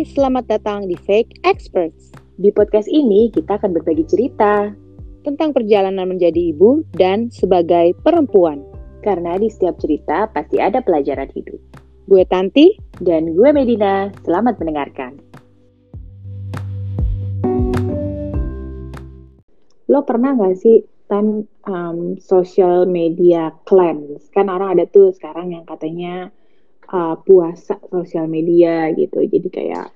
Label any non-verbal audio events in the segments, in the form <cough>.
Hai, selamat datang di Fake Experts. Di podcast ini kita akan berbagi cerita tentang perjalanan menjadi ibu dan sebagai perempuan. karena di setiap cerita pasti ada pelajaran hidup. Gue Tanti, Dan gue Medina, selamat mendengarkan. Lo pernah gak sih tan um, social media cleanse? Kan orang ada tuh sekarang yang katanya uh, puasa sosial media gitu. Jadi kayak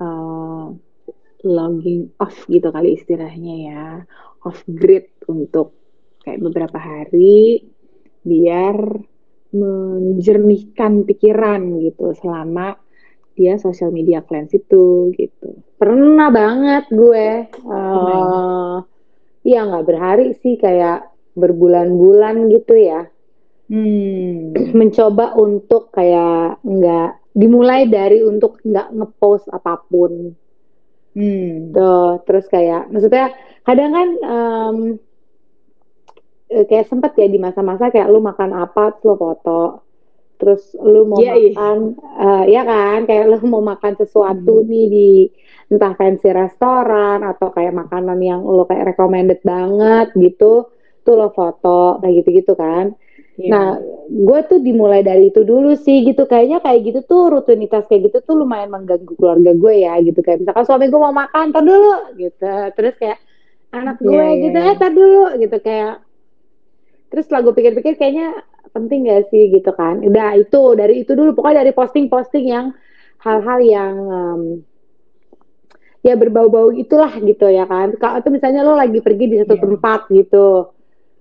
uh, logging off gitu kali istilahnya ya. Off grid untuk kayak beberapa hari biar menjernihkan pikiran gitu selama dia social media cleanse itu gitu. Pernah banget gue. eh Iya nggak berhari sih kayak berbulan-bulan gitu ya. Hmm, Mencoba untuk kayak nggak dimulai dari untuk nggak ngepost apa pun. hmm, Tuh, terus kayak maksudnya kadang kan eh, kayak sempet ya di masa-masa kayak lu makan apa terus lu foto. Terus lu mau Iya, iya. makan eh, ya kan kayak lu mau makan sesuatu Hmm. nih di entah fancy restoran atau kayak makanan yang lu kayak recommended banget gitu. Tuh lo foto kayak gitu-gitu kan. Iya. Nah, gue tuh dimulai dari itu dulu sih gitu. Kayaknya kayak gitu tuh rutinitas kayak gitu tuh lumayan mengganggu keluarga gue ya gitu. Kayak misalkan suami gue mau makan, tar dulu gitu. Terus kayak anak gue Iya, iya, gitu, iya. eh tar dulu gitu kayak. Terus setelah gue pikir-pikir kayaknya penting gak sih gitu kan. Udah itu, dari itu dulu. Pokoknya dari posting-posting yang hal-hal yang em, ya berbau-bau itulah gitu ya kan. Kalau atau misalnya lo lagi pergi di satu Iya. tempat gitu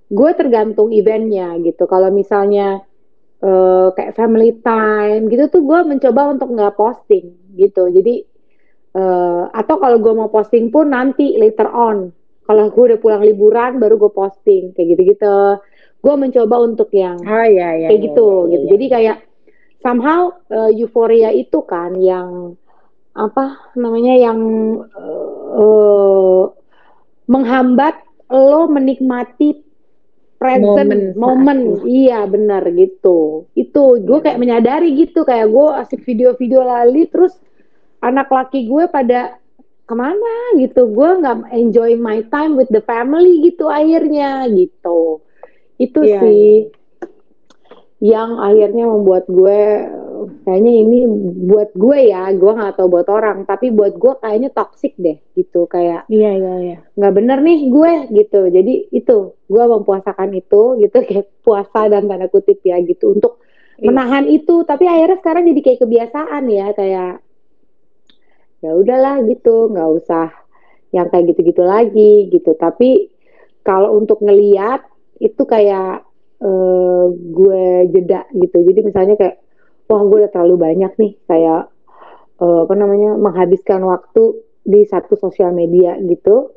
gue tergantung eventnya gitu. Kalau misalnya eh, kayak family time gitu tuh gue mencoba untuk nggak posting gitu. Jadi eh, atau kalau gue mau posting pun nanti later on. Kalau gue udah pulang liburan baru gue posting kayak gitu-gitu. Gue mencoba untuk yang Oh iya iya. kayak iya, gitu iya, gitu. iya. Jadi kayak somehow eh, euforia itu kan yang apa namanya yang eh, menghambat lo menikmati present Momen momen, saat iya. Benar gitu. Itu gue Iya. kayak menyadari gitu kayak gue asik video-video lali terus anak laki gue pada ke mana gitu. Gue nggak enjoy my time with the family gitu akhirnya gitu. Itu Iya, sih yang akhirnya membuat gue kayaknya ini buat gue ya gue nggak tahu buat orang tapi buat gue kayaknya toxic deh gitu kayak Iya iya iya. nggak bener nih gue gitu jadi itu gue mempuasakan itu gitu kayak puasa dan tanda kutip ya gitu untuk Iya. menahan itu tapi akhirnya sekarang jadi kayak kebiasaan ya kayak ya udahlah gitu nggak usah yang kayak gitu-gitu lagi gitu tapi kalau untuk ngeliat itu kayak eh, gue jeda gitu jadi misalnya kayak wah gue udah terlalu banyak nih kayak eh, apa namanya menghabiskan waktu di satu sosial media gitu.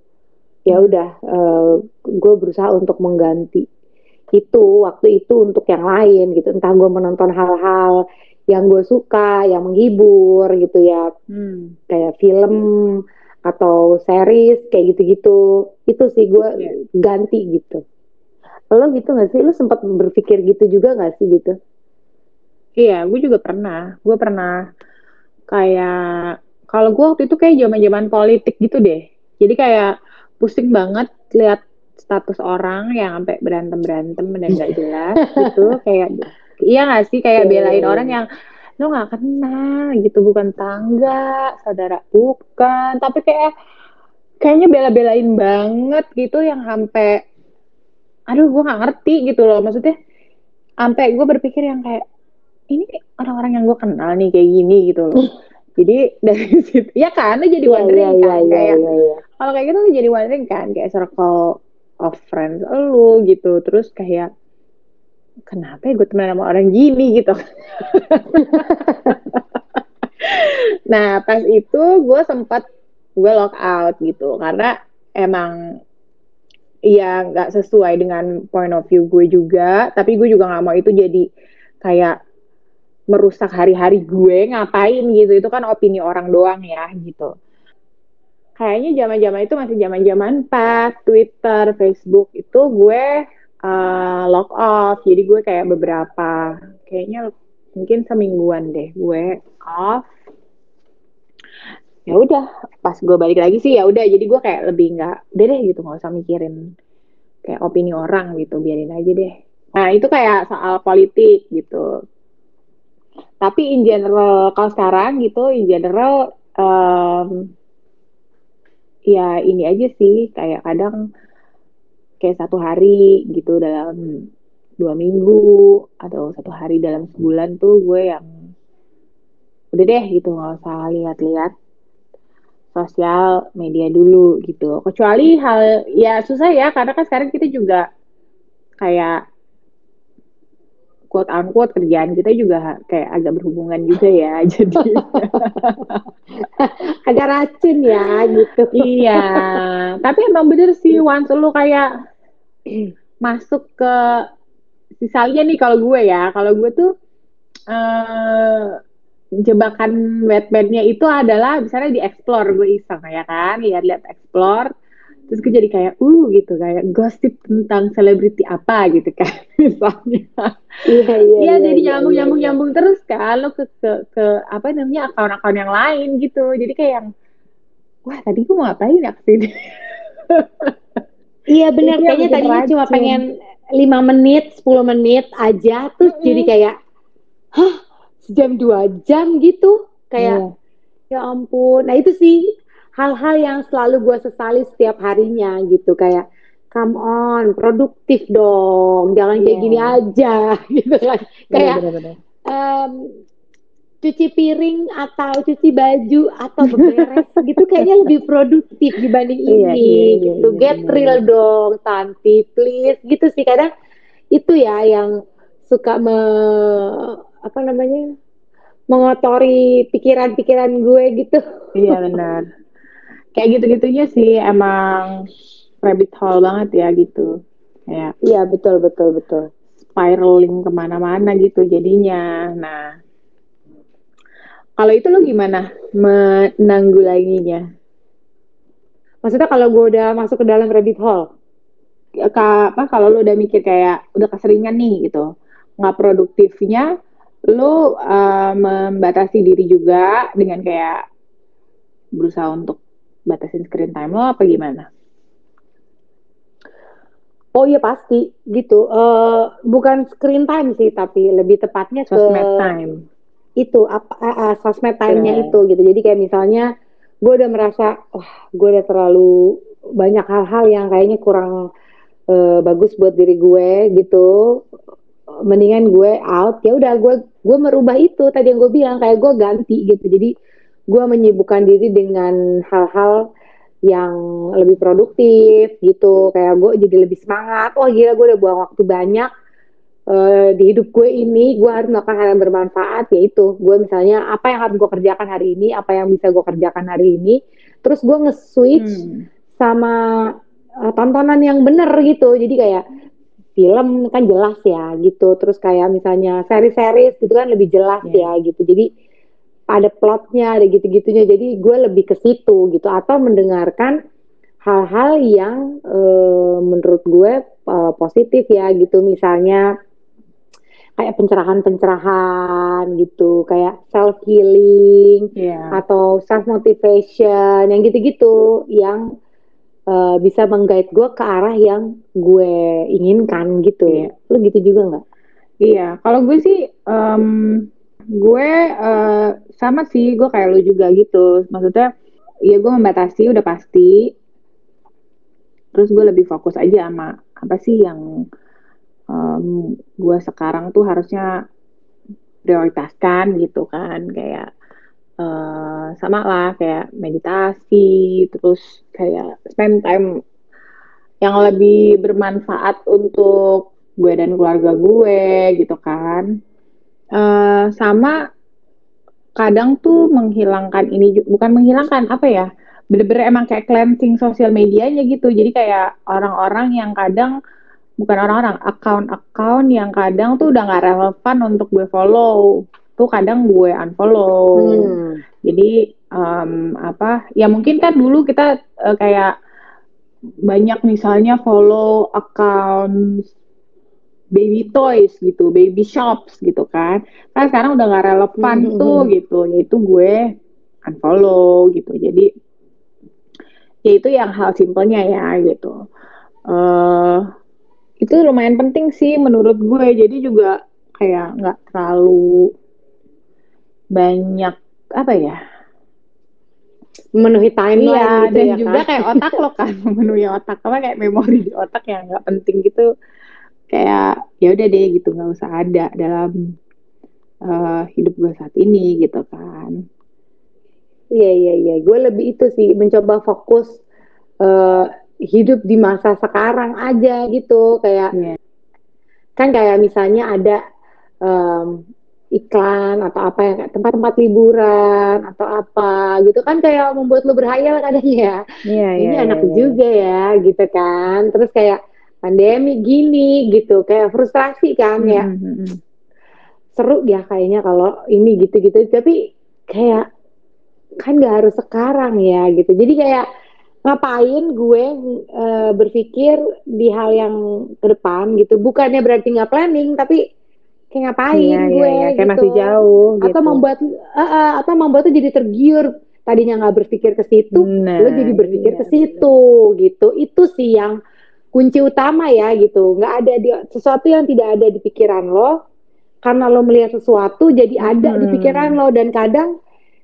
Ya udah eh, gue berusaha untuk mengganti itu waktu itu untuk yang lain gitu. Entah gue menonton hal-hal yang gue suka yang menghibur gitu ya. Hmm. kayak film atau series kayak gitu-gitu. Itu sih gue Iya. ganti gitu. Lo gitu gak sih? Lo sempat berpikir gitu juga gak sih gitu Iya, gue juga pernah. Gue pernah kayak kalau gue waktu itu kayak zaman-zaman politik gitu deh. Jadi kayak pusing banget lihat status orang yang sampai berantem-berantem dan gak jelas gitu. <laughs> Kayak iya gak sih kayak Iya, belain iya, orang iya. yang lo gak kenal gitu, bukan tangga, saudara bukan, tapi kayak kayaknya bela-belain banget gitu yang sampai aduh gue nggak ngerti gitu loh maksudnya sampai gue berpikir yang kayak ini orang-orang yang gue kenal nih kayak gini gitu loh. Jadi <laughs> dari situ ya kan jadi Iya, wondering iya, kan iya, kayak iya, iya. kalau kayak gitu lo jadi wondering kan kayak circle of friends lo gitu. Terus kayak kenapa ya gue temenan sama orang gini? gitu. <laughs> Nah pas itu gue sempat gue lock out gitu. Karena emang ya nggak sesuai dengan point of view gue juga. Tapi gue juga nggak mau itu jadi kayak merusak hari-hari gue ngapain gitu. Itu kan opini orang doang ya gitu. Kayaknya zaman-zaman itu masih zaman-zaman pas Twitter Facebook itu gue uh, lock off. Jadi gue kayak beberapa kayaknya mungkin semingguan deh gue off. Ya udah pas gue balik lagi sih ya udah. Jadi gue kayak lebih nggak udah deh gitu nggak usah mikirin kayak opini orang gitu biarin aja deh. Nah itu kayak soal politik gitu tapi in general kalau sekarang gitu in general um, ya ini aja sih. Kayak kadang kayak satu hari gitu dalam dua minggu atau satu hari dalam sebulan tuh gue yang udah deh gitu nggak usah lihat-lihat sosial media dulu gitu. Kecuali hal ya susah ya karena kan sekarang kita juga kayak quote unquote kerjaan kita juga kayak agak berhubungan juga ya <laughs> jadi <laughs> agak racun ya gitu. Iya. Tapi emang bener sih once lu kayak masuk ke misalnya nih kalau gue ya kalau gue tuh uh, jebakan Batman-nya itu adalah misalnya di explore gue iseng ya kan lihat-lihat explore terus gue jadi kayak uh gitu kayak gosip tentang selebriti apa gitu kan <laughs> misalnya. Iya iya iya jadi iya, nyambung iya, nyambung iya. nyambung terus kan lo ke ke ke apa namanya akun-akun yang lain gitu. Jadi kayak yang wah tadi gue mau ngapain ya ke sini iya benar kayaknya tadinya cuma pengen lima menit 10 menit aja terus mm -hmm. jadi kayak hah sejam dua jam gitu? Kayak yeah. ya ampun. Nah itu sih hal-hal yang selalu gue sesali setiap harinya gitu. Kayak come on produktif dong jangan kayak gini iya. aja. <laughs> Gitu kan. Kayak Um, cuci piring atau cuci baju atau beberes <laughs> gitu kayaknya lebih produktif dibanding iya, ini iya, iya, gitu. iya, get real dong Tanti please. Gitu sih kadang itu ya yang suka me apa namanya mengotori pikiran-pikiran gue gitu. Iya benar kayak gitu-gitunya sih emang rabbit hole banget ya gitu. Ya iya betul betul betul. spiraling ke mana-mana gitu jadinya. Nah kalau itu lo gimana menanggulanginya? Maksudnya kalau gue udah masuk ke dalam rabbit hole apa kalau lo udah mikir kayak udah keseringan nih gitu nggak produktifnya lo uh, membatasi diri juga dengan kayak berusaha untuk batasin screen time lo apa gimana? Oh iya pasti gitu. Uh, bukan screen time sih, tapi lebih tepatnya sosmed ke time. Itu apa uh, uh, sosmed time-nya yeah. itu gitu. Jadi kayak misalnya gue udah merasa, wah oh, gue udah terlalu banyak hal-hal yang kayaknya kurang uh, bagus buat diri gue gitu. Mendingan gue out. Ya udah gue gue merubah itu tadi yang gue bilang kayak gue ganti gitu. Jadi gue menyibukkan diri dengan hal-hal yang lebih produktif gitu. Kayak gue jadi lebih semangat. Wah gila gue udah buang waktu banyak uh, di hidup gue ini. Gue harus melakukan hal yang bermanfaat yaitu gue misalnya apa yang harus gue kerjakan hari ini apa yang bisa gue kerjakan hari ini. Terus gue nge-switch hmm. sama uh, tontonan yang bener gitu. Jadi kayak film kan jelas ya gitu. Terus kayak misalnya seri-seri gitu kan lebih jelas yeah. ya gitu. Jadi ada plotnya, ada gitu-gitunya. Jadi gue lebih ke situ gitu atau mendengarkan hal-hal yang uh, menurut gue uh, positif ya gitu. Misalnya kayak pencerahan-pencerahan gitu, kayak self healing yeah. atau self motivation yang gitu-gitu yang uh, bisa menggait gue ke arah yang gue inginkan gitu. Yeah. Lu gitu juga nggak? Iya, kalau gue sih um, gue uh, sama sih gue kayak lu juga gitu. Maksudnya ya gue membatasi udah pasti. Terus gue lebih fokus aja sama apa sih yang um, gue sekarang tuh harusnya prioritaskan gitu kan. Kayak uh, sama lah kayak meditasi terus kayak spend time yang lebih bermanfaat untuk gue dan keluarga gue gitu kan Uh, sama kadang tuh menghilangkan ini bukan menghilangkan apa ya bener-bener emang kayak cleansing sosial medianya gitu. Jadi kayak orang-orang yang kadang bukan orang-orang account-account yang kadang tuh udah nggak relevan untuk gue follow. Tuh kadang gue unfollow. Hmm. jadi um, apa ya mungkin kan dulu kita uh, kayak banyak misalnya follow account baby toys gitu, baby shops gitu kan. Kan sekarang udah gak relevan mm -hmm. tuh gitu, yaitu gue unfollow gitu jadi ya itu yang hal simpelnya ya gitu uh, itu lumayan penting sih menurut gue jadi juga kayak nggak terlalu banyak apa ya memenuhi timeline iya, gitu dan ya juga kan? kayak otak lo kan <laughs> memenuhi otak apa kayak memori di otak yang nggak penting gitu kayak ya udah deh gitu nggak usah ada dalam uh, hidup gue saat ini gitu kan. Iya iya iya. Gue lebih itu sih mencoba fokus uh, hidup di masa sekarang aja gitu. Kayak yeah. kan kayak misalnya ada um, iklan atau apa ya tempat-tempat liburan atau apa gitu kan kayak membuat lo berhayal kadang ya. Yeah, ini yeah, anak yeah, juga ya gitu kan. Terus kayak pandemi gini gitu kayak frustrasi kan ya seru ya kayaknya kalau ini gitu-gitu. Tapi kayak kan nggak harus sekarang ya gitu. Jadi kayak ngapain gue uh, berpikir di hal yang ke depan gitu. Bukannya berarti nggak planning tapi kayak ngapain iya, iya gue iya, kayak gitu. masih jauh atau gitu. membuat uh, uh, atau membuat tuh jadi tergiur. Tadinya nggak berpikir ke situ nah, lo jadi berpikir iya, ke situ iya. gitu. Itu sih yang kunci utama ya gitu nggak ada di sesuatu yang tidak ada di pikiran lo karena lo melihat sesuatu jadi ada hmm. di pikiran lo dan kadang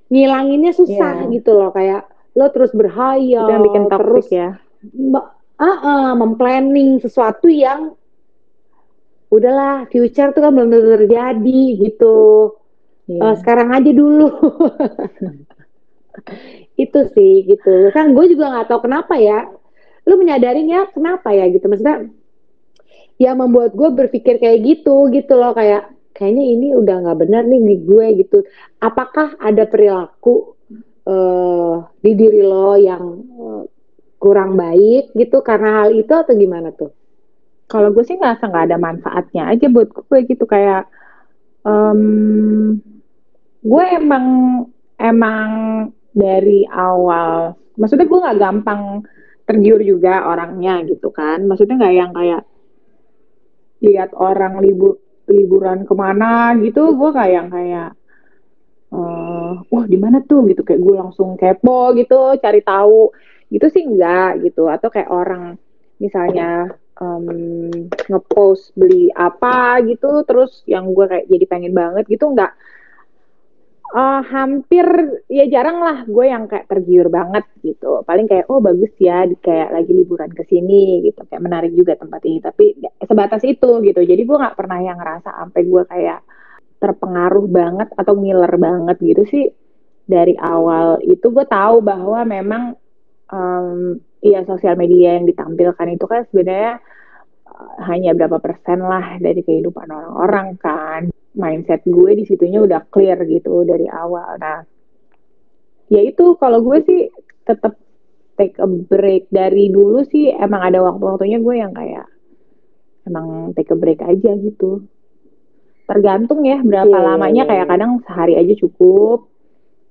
ngilanginnya susah yeah. gitu loh kayak lo terus berhayal yang bikin terus ya uh, uh, memplanning sesuatu yang udahlah future tuh kan belum tentu terjadi gitu yeah. uh, sekarang aja dulu <laughs> itu sih gitu kan gue juga nggak tahu kenapa ya lo menyadarin ya kenapa ya gitu maksudnya yang membuat gue berpikir kayak gitu gitu loh kayak kayaknya ini udah nggak benar nih di gue gitu. Apakah ada perilaku uh, di diri lo yang uh, kurang baik gitu karena hal itu atau gimana tuh? Kalau gue sih nggak nggak ada manfaatnya aja buat gue gitu kayak um, gue emang emang dari awal, maksudnya gue nggak gampang tergiur juga orangnya gitu kan, maksudnya nggak yang kayak lihat orang libur liburan ke mana gitu. Gue kayak yang kayak uh, wah di mana tuh? gitu. Kayak gue langsung kepo gitu cari tahu. Gitu sih enggak gitu. Atau kayak orang misalnya um, ngepost beli apa gitu terus yang gue kayak jadi pengen banget gitu enggak uh, hampir ya jarang lah gue yang kayak tergiur banget gitu. Paling kayak oh bagus ya kayak lagi liburan ke sini gitu. Kayak menarik juga tempat ini tapi sebatas itu gitu. Jadi gue nggak pernah yang ngerasa sampai gue kayak terpengaruh banget atau ngiler banget gitu sih. Dari awal itu gue tahu bahwa memang um, ya sosial media yang ditampilkan itu kan sebenarnya uh, hanya berapa persen lah dari kehidupan orang-orang kan mindset gue di situnya udah clear gitu dari awal. Nah, ya itu kalau gue sih tetap take a break dari dulu sih emang ada waktu-waktunya gue yang kayak emang take a break aja gitu. Tergantung ya berapa yeah. Lamanya kayak kadang sehari aja cukup.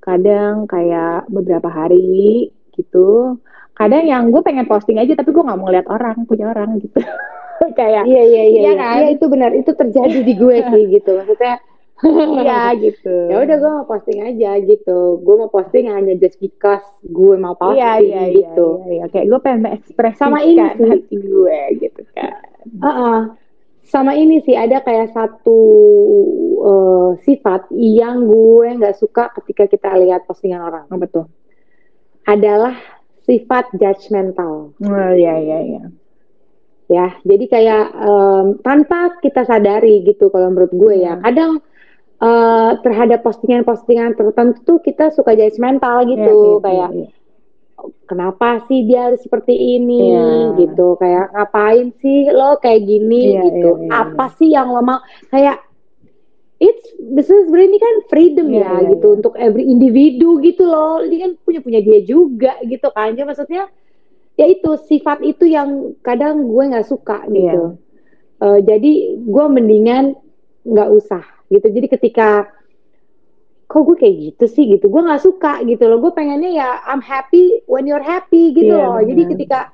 Kadang kayak beberapa hari gitu. Kadang yang gue pengen posting aja tapi gue nggak mau ngeliat orang punya orang gitu. <laughs> kayak iya iya iya iya, kan? iya itu benar itu terjadi di gue <laughs> sih gitu maksudnya Iya <laughs> gitu. Ya udah gue mau posting aja gitu. Gue mau posting hanya just because gue mau posting iya, iya, iya gitu. Iya, iya, iya. Kayak gue pengen ekspresi sama ini sih. hati gue gitu kan. Uh -uh. Sama ini sih ada kayak satu uh, sifat yang gue nggak suka ketika kita lihat postingan orang. Oh, betul. Adalah sifat judgmental. Oh iya iya iya ya jadi kayak um, tanpa kita sadari gitu kalau menurut gue ya. Hmm. kadang uh, terhadap postingan-postingan tertentu tuh kita suka judgmental gitu. yeah, yeah, kayak yeah. kenapa sih dia harus seperti ini? Yeah. gitu. Kayak ngapain sih lo kayak gini? Yeah, gitu. apa sih yang lo mau? Kayak it's business ini kan freedom yeah, ya yeah, gitu yeah. untuk every individu gitu loh. Ini kan punya punya dia juga gitu kan. Jadi maksudnya ya itu sifat itu yang kadang gue nggak suka gitu. Yeah. Uh, jadi gue mendingan nggak usah gitu. Jadi ketika kok gue kayak gitu sih gitu, gue nggak suka gitu loh. Gue pengennya ya I'm happy when you're happy gitu yeah, loh. Jadi ketika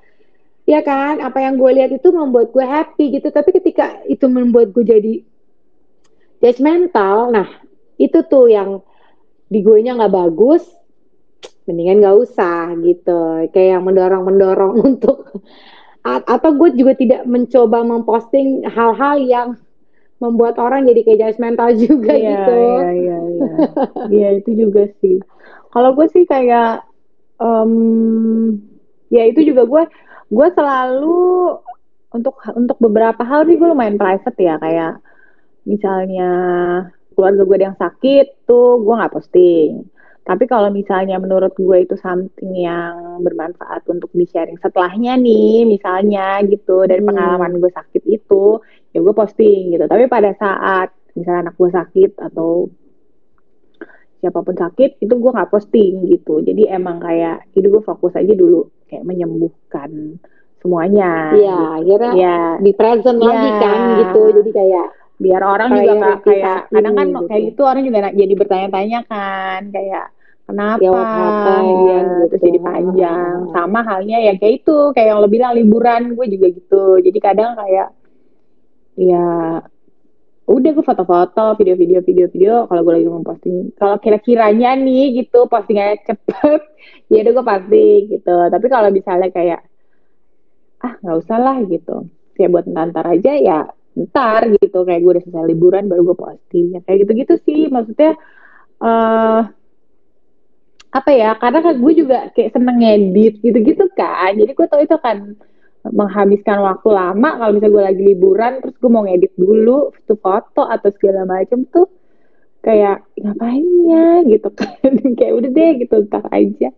ya kan apa yang gue lihat itu membuat gue happy gitu. Tapi ketika itu membuat gue jadi judgmental, nah itu tuh yang di gue nya nggak bagus mendingan gak usah gitu. Kayak yang mendorong mendorong <laughs> untuk atau gue juga tidak mencoba memposting hal-hal yang membuat orang jadi kayak judgmental juga iya, gitu. iya iya iya. Iya itu juga sih. Kalau gue sih kayak um, ya itu juga gue gue selalu untuk untuk beberapa hal sih gue lumayan private ya kayak misalnya keluarga gue yang sakit tuh gue nggak posting tapi kalau misalnya menurut gue itu something yang bermanfaat untuk di-sharing setelahnya nih, misalnya gitu, dari hmm. pengalaman gue sakit itu, ya gue posting gitu. Tapi pada saat misalnya anak gue sakit atau siapa pun sakit, itu gue nggak posting gitu. Jadi emang kayak, itu gue fokus aja dulu, kayak menyembuhkan semuanya. Iya, gitu. akhirnya ya. di present ya. lagi kan gitu. Jadi kayak biar orang juga nggak kayak kadang kan gitu. kayak gitu orang juga jadi bertanya-tanya kan kayak kenapa? Ya, kenapa ya, gitu. terus jadi panjang. Sama halnya ya kayak itu. Kayak yang lo bilang liburan gue juga gitu. Jadi kadang kayak ya udah gue foto-foto video-video video-video. Kalau gue lagi mau posting kalau kira-kiranya nih gitu postingnya cepet <laughs> ya udah gue posting gitu. Tapi kalau misalnya kayak ah nggak usah lah gitu. Kayak buat ntar aja ya ntar gitu. Kayak gue udah selesai liburan baru gue posting. Ya, kayak gitu-gitu sih. Maksudnya uh, apa ya karena kan gue juga kayak seneng ngedit gitu-gitu kan. Jadi gue tau itu kan menghabiskan waktu lama kalau misalnya gue lagi liburan terus gue mau ngedit dulu tuh foto atau segala macam tuh kayak ngapain ya? gitu kan. <laughs> Kayak udah deh gitu ntar aja.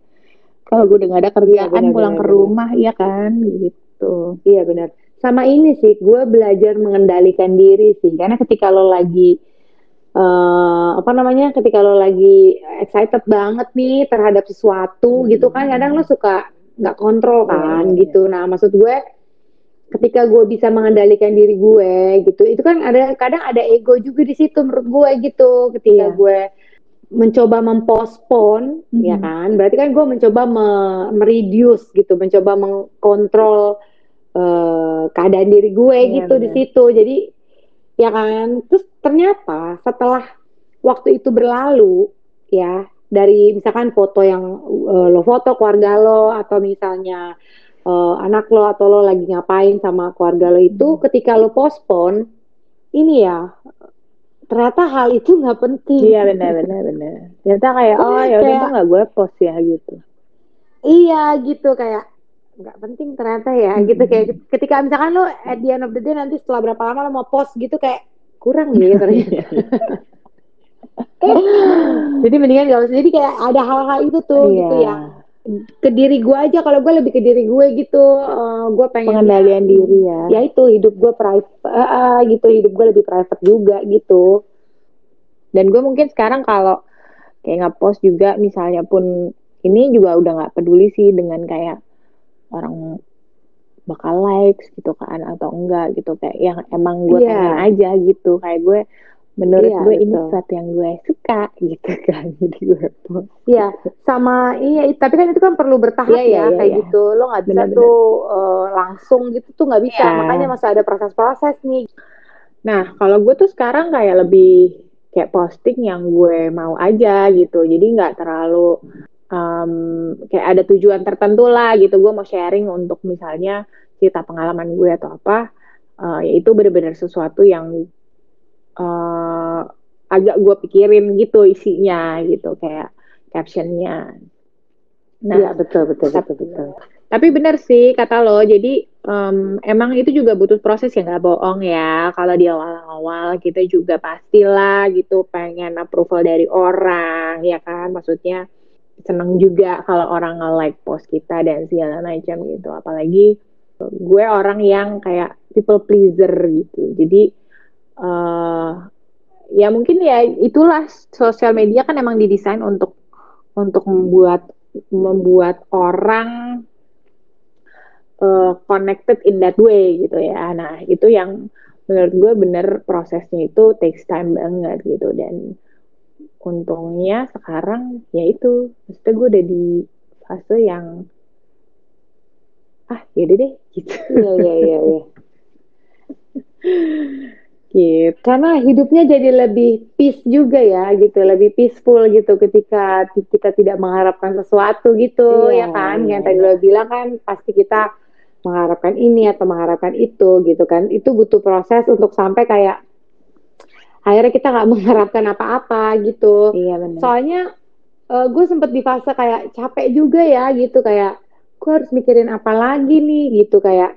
Kalau gue udah gak ada kerjaan ya, bener, pulang bener, ke rumah bener. ya kan gitu. Iya benar. Sama ini sih gue belajar mengendalikan diri sih. Karena ketika lo lagi uh, apa namanya ketika lo lagi excited banget nih terhadap sesuatu hmm. gitu kan kadang lo suka nggak kontrol iya, kan yeah, gitu nah maksud gue ketika gue bisa mengendalikan diri gue gitu itu kan ada kadang ada ego juga di situ menurut gue gitu ketika yeah. gue mencoba mempospon mm-hmm. ya kan berarti kan gue mencoba me- mereduce gitu mencoba mengkontrol uh, keadaan diri gue yeah, gitu bener. di situ jadi ya kan? Terus ternyata setelah waktu itu berlalu ya dari misalkan foto yang uh, lo foto keluarga lo atau misalnya uh, anak lo atau lo lagi ngapain sama keluarga lo itu hmm. ketika lo postpone ini ya ternyata hal itu nggak penting. Iya benar benar benar. Ternyata kayak oh ya udah nggak gue post ya? gitu. Iya gitu. Kayak nggak penting ternyata ya hmm. gitu. Kayak ketika misalkan lo at the end of the day nanti setelah berapa lama lo mau post gitu kayak kurang ya <laughs> ternyata. Jadi mendingan gak usah. Jadi kayak ada hal-hal itu tuh yeah. gitu ya. Ke diri gue aja kalau gue lebih ke diri gue gitu. Uh, gue pengen pengendalian ya, diri ya. ya itu hidup gue private uh, uh, gitu. Hidup gue lebih private juga gitu. Dan gue mungkin sekarang kalau kayak nggak post juga misalnya pun ini juga udah nggak peduli sih dengan kayak orang bakal likes gitu kan atau enggak gitu. Kayak yang emang gue yeah. pengen aja gitu. Kayak gue menurut yeah, gue ini sesuatu yang gue suka gitu <laughs> kan. Jadi gue Iya sama iya tapi kan itu kan perlu bertahap yeah, ya yeah, kayak yeah. gitu. Lo nggak bisa bener, tuh uh, langsung gitu tuh nggak bisa. Yeah. makanya masih ada proses-proses nih. Nah kalau gue tuh sekarang kayak lebih kayak posting yang gue mau aja gitu. Jadi nggak terlalu um, kayak ada tujuan tertentu lah gitu. Gue mau sharing untuk misalnya cerita pengalaman gue atau apa. Uh, yaitu benar-benar sesuatu yang uh, agak gue pikirin gitu isinya gitu kayak captionnya. Nah ya, betul betul betul betul. tapi benar sih kata lo. Jadi um, emang itu juga butuh proses yang gak bohong ya. Kalau di awal-awal kita juga pastilah gitu pengen approval dari orang ya kan? Maksudnya seneng juga kalau orang nge-like post kita dan segala macam gitu. Apalagi gue orang yang kayak people pleaser gitu. Jadi uh, ya mungkin ya itulah sosial media kan emang didesain untuk untuk membuat membuat orang uh, connected in that way gitu ya. Nah, itu yang menurut gue bener prosesnya itu takes time banget gitu dan untungnya sekarang ya itu maksudnya gue udah di fase yang ah ya deh <laughs> gitu iya iya iya ya. gitu. Karena hidupnya jadi lebih peace juga ya gitu, lebih peaceful gitu ketika kita tidak mengharapkan sesuatu gitu Iya, ya kan. iya, Yang tadi lo bilang kan pasti kita mengharapkan ini atau mengharapkan itu gitu kan. Itu butuh proses untuk sampai kayak akhirnya kita nggak <laughs> mengharapkan apa-apa gitu. Iya benar. Soalnya gue sempet di fase kayak capek juga ya gitu kayak gue harus mikirin apa lagi nih gitu kayak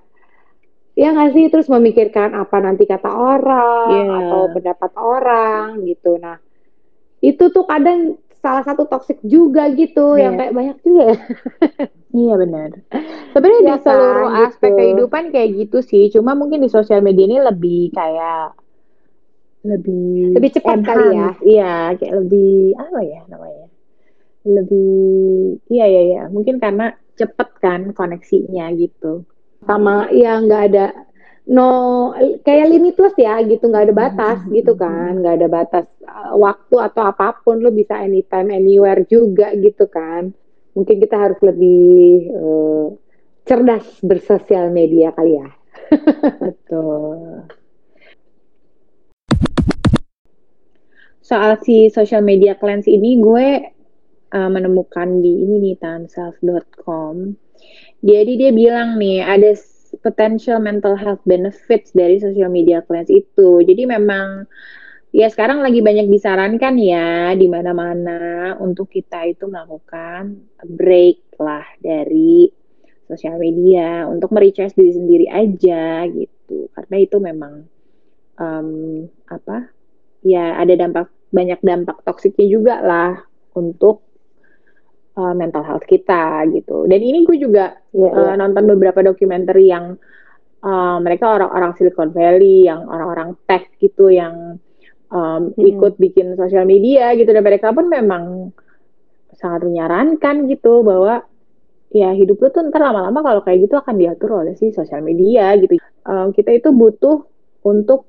ya nggak sih terus memikirkan apa nanti kata orang Iya. atau pendapat orang gitu nah itu tuh kadang salah satu toxic juga gitu yang Iya. kayak banyak juga ya <laughs> Iya benar. Sebenarnya Iya di seluruh kan, aspek gitu. kehidupan kayak gitu sih. Cuma mungkin di sosial media ini lebih kayak lebih Lebih cepat kali ya. Iya, kayak lebih apa ya namanya? Lebih iya iya iya. Mungkin karena cepet kan koneksinya gitu. sama ya nggak ada no kayak limitless ya gitu nggak ada batas gitu kan nggak ada batas uh, waktu atau apa pun lo bisa anytime anywhere juga gitu kan mungkin kita harus lebih uh, cerdas bersosial media kali ya <laughs> Betul. Soal si social media cleanse ini gue uh, menemukan di ini nih tanself.com. Jadi dia bilang nih ada potential mental health benefits dari social media cleanse itu. Jadi memang ya sekarang lagi banyak disarankan ya di mana-mana untuk kita itu melakukan break lah dari sosial media untuk merecharge diri sendiri aja gitu. Karena itu memang em, apa? Ya ada dampak banyak dampak toksiknya juga lah untuk uh, mental health kita gitu. Dan ini gue juga Iya, uh, nonton beberapa dokumenter yang uh, mereka orang-orang Silicon Valley, yang orang-orang tech gitu yang um, Hmm. ikut bikin sosial media gitu dan mereka pun memang sangat menyarankan gitu bahwa ya hidup lu tuh ntar lama-lama kalau kayak gitu akan diatur oleh si sosial media gitu. Um, kita itu butuh untuk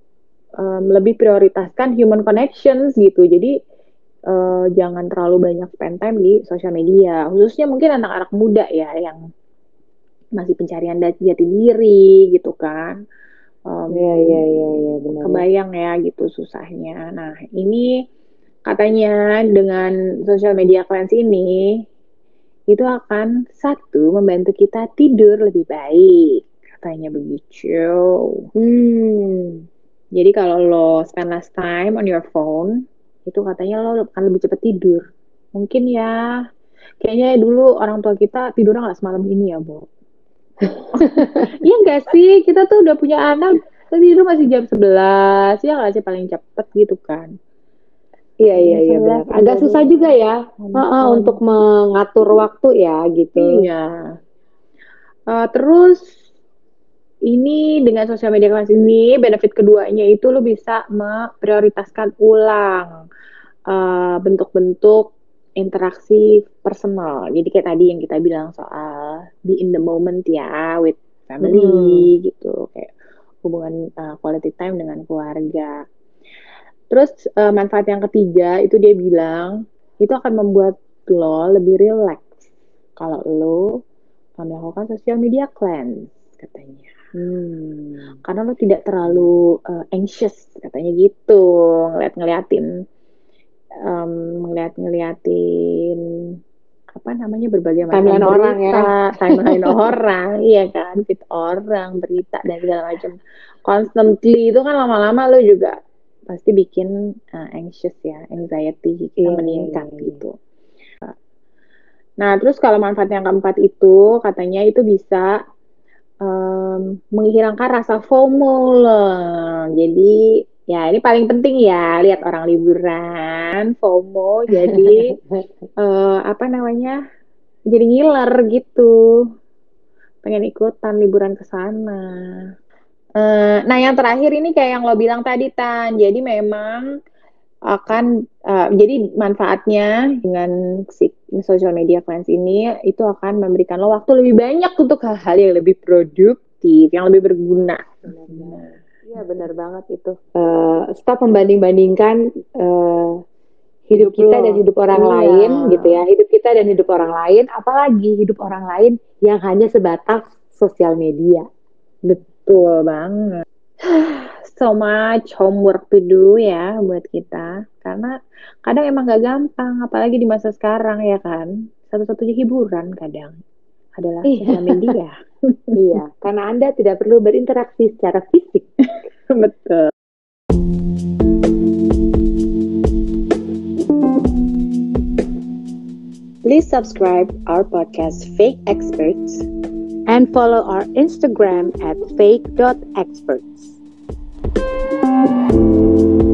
um, lebih prioritaskan human connections gitu. Jadi eh, jangan terlalu banyak spend time di sosial media, khususnya mungkin anak-anak muda ya yang masih pencarian jati diri gitu kan. Um, Iya, iya, iya, iya, benar. kebayang ya gitu susahnya. Nah, ini katanya dengan social media cleanse ini itu akan satu membantu kita tidur lebih baik, katanya begitu. Hmm. Jadi kalau lo spend less time on your phone, itu katanya lo akan lebih cepat tidur. Mungkin ya, kayaknya dulu orang tua kita tidurnya nggak semalam ini ya, Bo. <laughs> Iya nggak sih? Kita tuh udah punya anak, kita tidur masih jam 11, ya nggak sih paling cepet gitu kan. Iya, iya, iya, benar. Agak susah juga ya, Heeh, Ampun. untuk mengatur waktu ya gitu. Iya. Eh, terus ini dengan sosial media kelas ini benefit keduanya itu lo bisa memprioritaskan ulang eh, bentuk-bentuk interaksi personal. Jadi kayak tadi yang kita bilang soal be in the moment ya with family gitu, kayak hubungan eh, quality time dengan keluarga. Terus eh, manfaat yang ketiga itu dia bilang itu akan membuat lo lebih relax kalau lo melakukan social media cleanse katanya. Hmm. Karena lo tidak terlalu uh, anxious katanya gitu ngeliat-ngeliatin um, ngeliat-ngeliatin apa namanya berbagai macam Timeline orang ya. berita, <laughs> timeline orang, iya kan, feed orang, berita dan segala macam. Constantly itu kan lama-lama lo juga pasti bikin uh, anxious ya, anxiety kita Iya, meningkat iya, iya. gitu. Nah, terus kalau manfaat yang keempat itu katanya itu bisa em, menghilangkan rasa FOMO loh. Jadi ya ini paling penting ya lihat orang liburan FOMO jadi <laughs> eh, apa namanya jadi ngiler gitu pengen ikutan liburan ke sana. Eh, nah yang terakhir ini kayak yang lo bilang tadi Tan jadi memang akan eh, jadi manfaatnya dengan si social media cleanse ini itu akan memberikan lo waktu lebih banyak untuk hal-hal yang lebih produktif, yang lebih berguna. Iya benar banget itu. Eh, stop membanding-bandingkan eh, hidup Hidup kita lo. dan hidup orang Iya. lain gitu ya. Hidup kita dan hidup orang lain, apalagi hidup orang lain yang hanya sebatas sosial media. Betul banget. <sighs> so much homework to do ya buat kita. Karena kadang emang gak gampang, apalagi di masa sekarang ya kan. Satu-satunya hiburan kadang adalah Iya. sosial media. <laughs> iya, karena Anda tidak perlu berinteraksi secara fisik. <laughs> Betul. Please subscribe our podcast Fake Experts And follow our Instagram at fake.experts. Thank you.